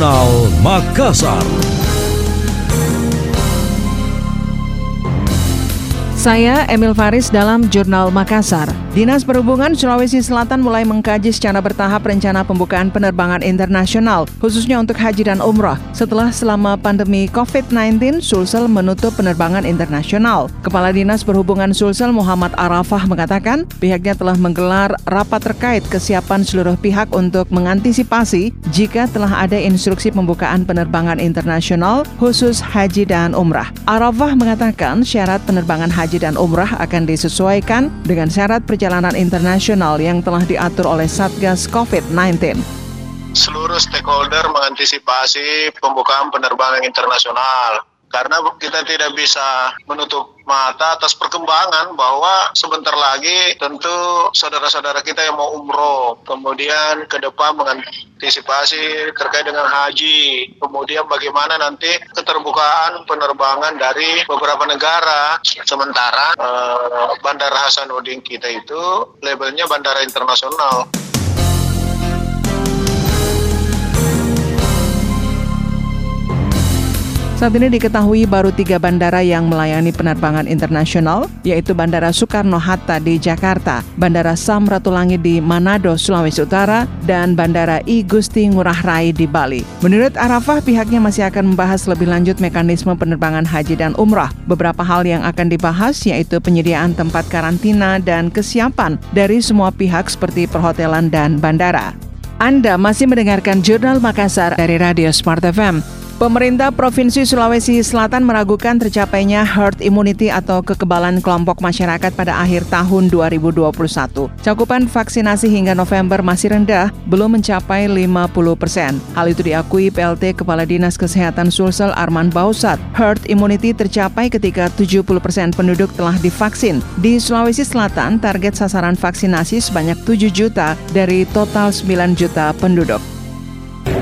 Jurnal Makassar. Saya Emil Faris dalam Jurnal Makassar. Dinas Perhubungan Sulawesi Selatan mulai mengkaji secara bertahap rencana pembukaan penerbangan internasional, khususnya untuk haji dan umrah. Setelah selama pandemi COVID-19, Sulsel menutup penerbangan internasional. Kepala Dinas Perhubungan Sulsel Muhammad Arafah mengatakan pihaknya telah menggelar rapat terkait kesiapan seluruh pihak untuk mengantisipasi jika telah ada instruksi pembukaan penerbangan internasional khusus haji dan umrah. Arafah mengatakan syarat penerbangan haji haji dan umrah akan disesuaikan dengan syarat perjalanan internasional yang telah diatur oleh Satgas COVID-19 seluruh stakeholder mengantisipasi pembukaan penerbangan internasional karena kita tidak bisa menutup mata atas perkembangan bahwa sebentar lagi tentu saudara-saudara kita yang mau umroh, kemudian ke depan mengantisipasi terkait dengan haji, kemudian bagaimana nanti keterbukaan penerbangan dari beberapa negara. Sementara eh, Bandara Hasanuddin kita itu labelnya bandara internasional. Saat ini diketahui baru tiga bandara yang melayani penerbangan internasional, yaitu Bandara Soekarno-Hatta di Jakarta, Bandara Samratulangi di Manado, Sulawesi Utara, dan Bandara I Gusti Ngurah Rai di Bali. Menurut Arafah, pihaknya masih akan membahas lebih lanjut mekanisme penerbangan haji dan umrah. Beberapa hal yang akan dibahas yaitu penyediaan tempat karantina dan kesiapan dari semua pihak seperti perhotelan dan bandara. Anda masih mendengarkan Jurnal Makassar dari Radio Smart FM. Pemerintah Provinsi Sulawesi Selatan meragukan tercapainya herd immunity atau kekebalan kelompok masyarakat pada akhir tahun 2021. Cakupan vaksinasi hingga November masih rendah, belum mencapai 50 persen. Hal itu diakui PLT Kepala Dinas Kesehatan Sulsel Arman Bausat. Herd immunity tercapai ketika 70 persen penduduk telah divaksin. Di Sulawesi Selatan, target sasaran vaksinasi sebanyak 7 juta dari total 9 juta penduduk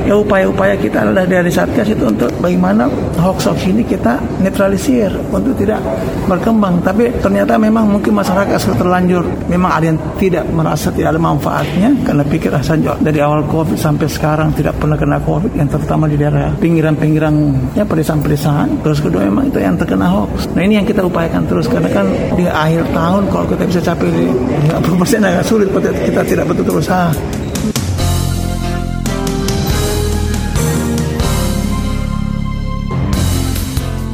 ya upaya-upaya kita adalah dari Satgas itu untuk bagaimana hoax-hoax ini kita netralisir untuk tidak berkembang. Tapi ternyata memang mungkin masyarakat sudah terlanjur memang ada yang tidak merasa tidak ada manfaatnya karena pikir asal dari awal COVID sampai sekarang tidak pernah kena COVID yang terutama di daerah pinggiran-pinggiran ya pedesaan-pedesaan. Terus kedua memang itu yang terkena hoax. Nah ini yang kita upayakan terus karena kan di akhir tahun kalau kita bisa capai 50% agak sulit kita tidak betul-betul usaha.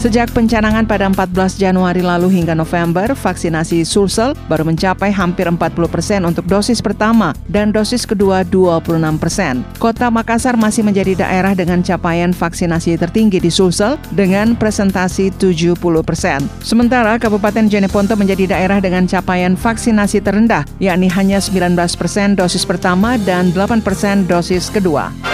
Sejak pencanangan pada 14 Januari lalu hingga November, vaksinasi Sulsel baru mencapai hampir 40 persen untuk dosis pertama dan dosis kedua 26 persen. Kota Makassar masih menjadi daerah dengan capaian vaksinasi tertinggi di Sulsel dengan presentasi 70 persen. Sementara Kabupaten Jeneponto menjadi daerah dengan capaian vaksinasi terendah, yakni hanya 19 persen dosis pertama dan 8 persen dosis kedua.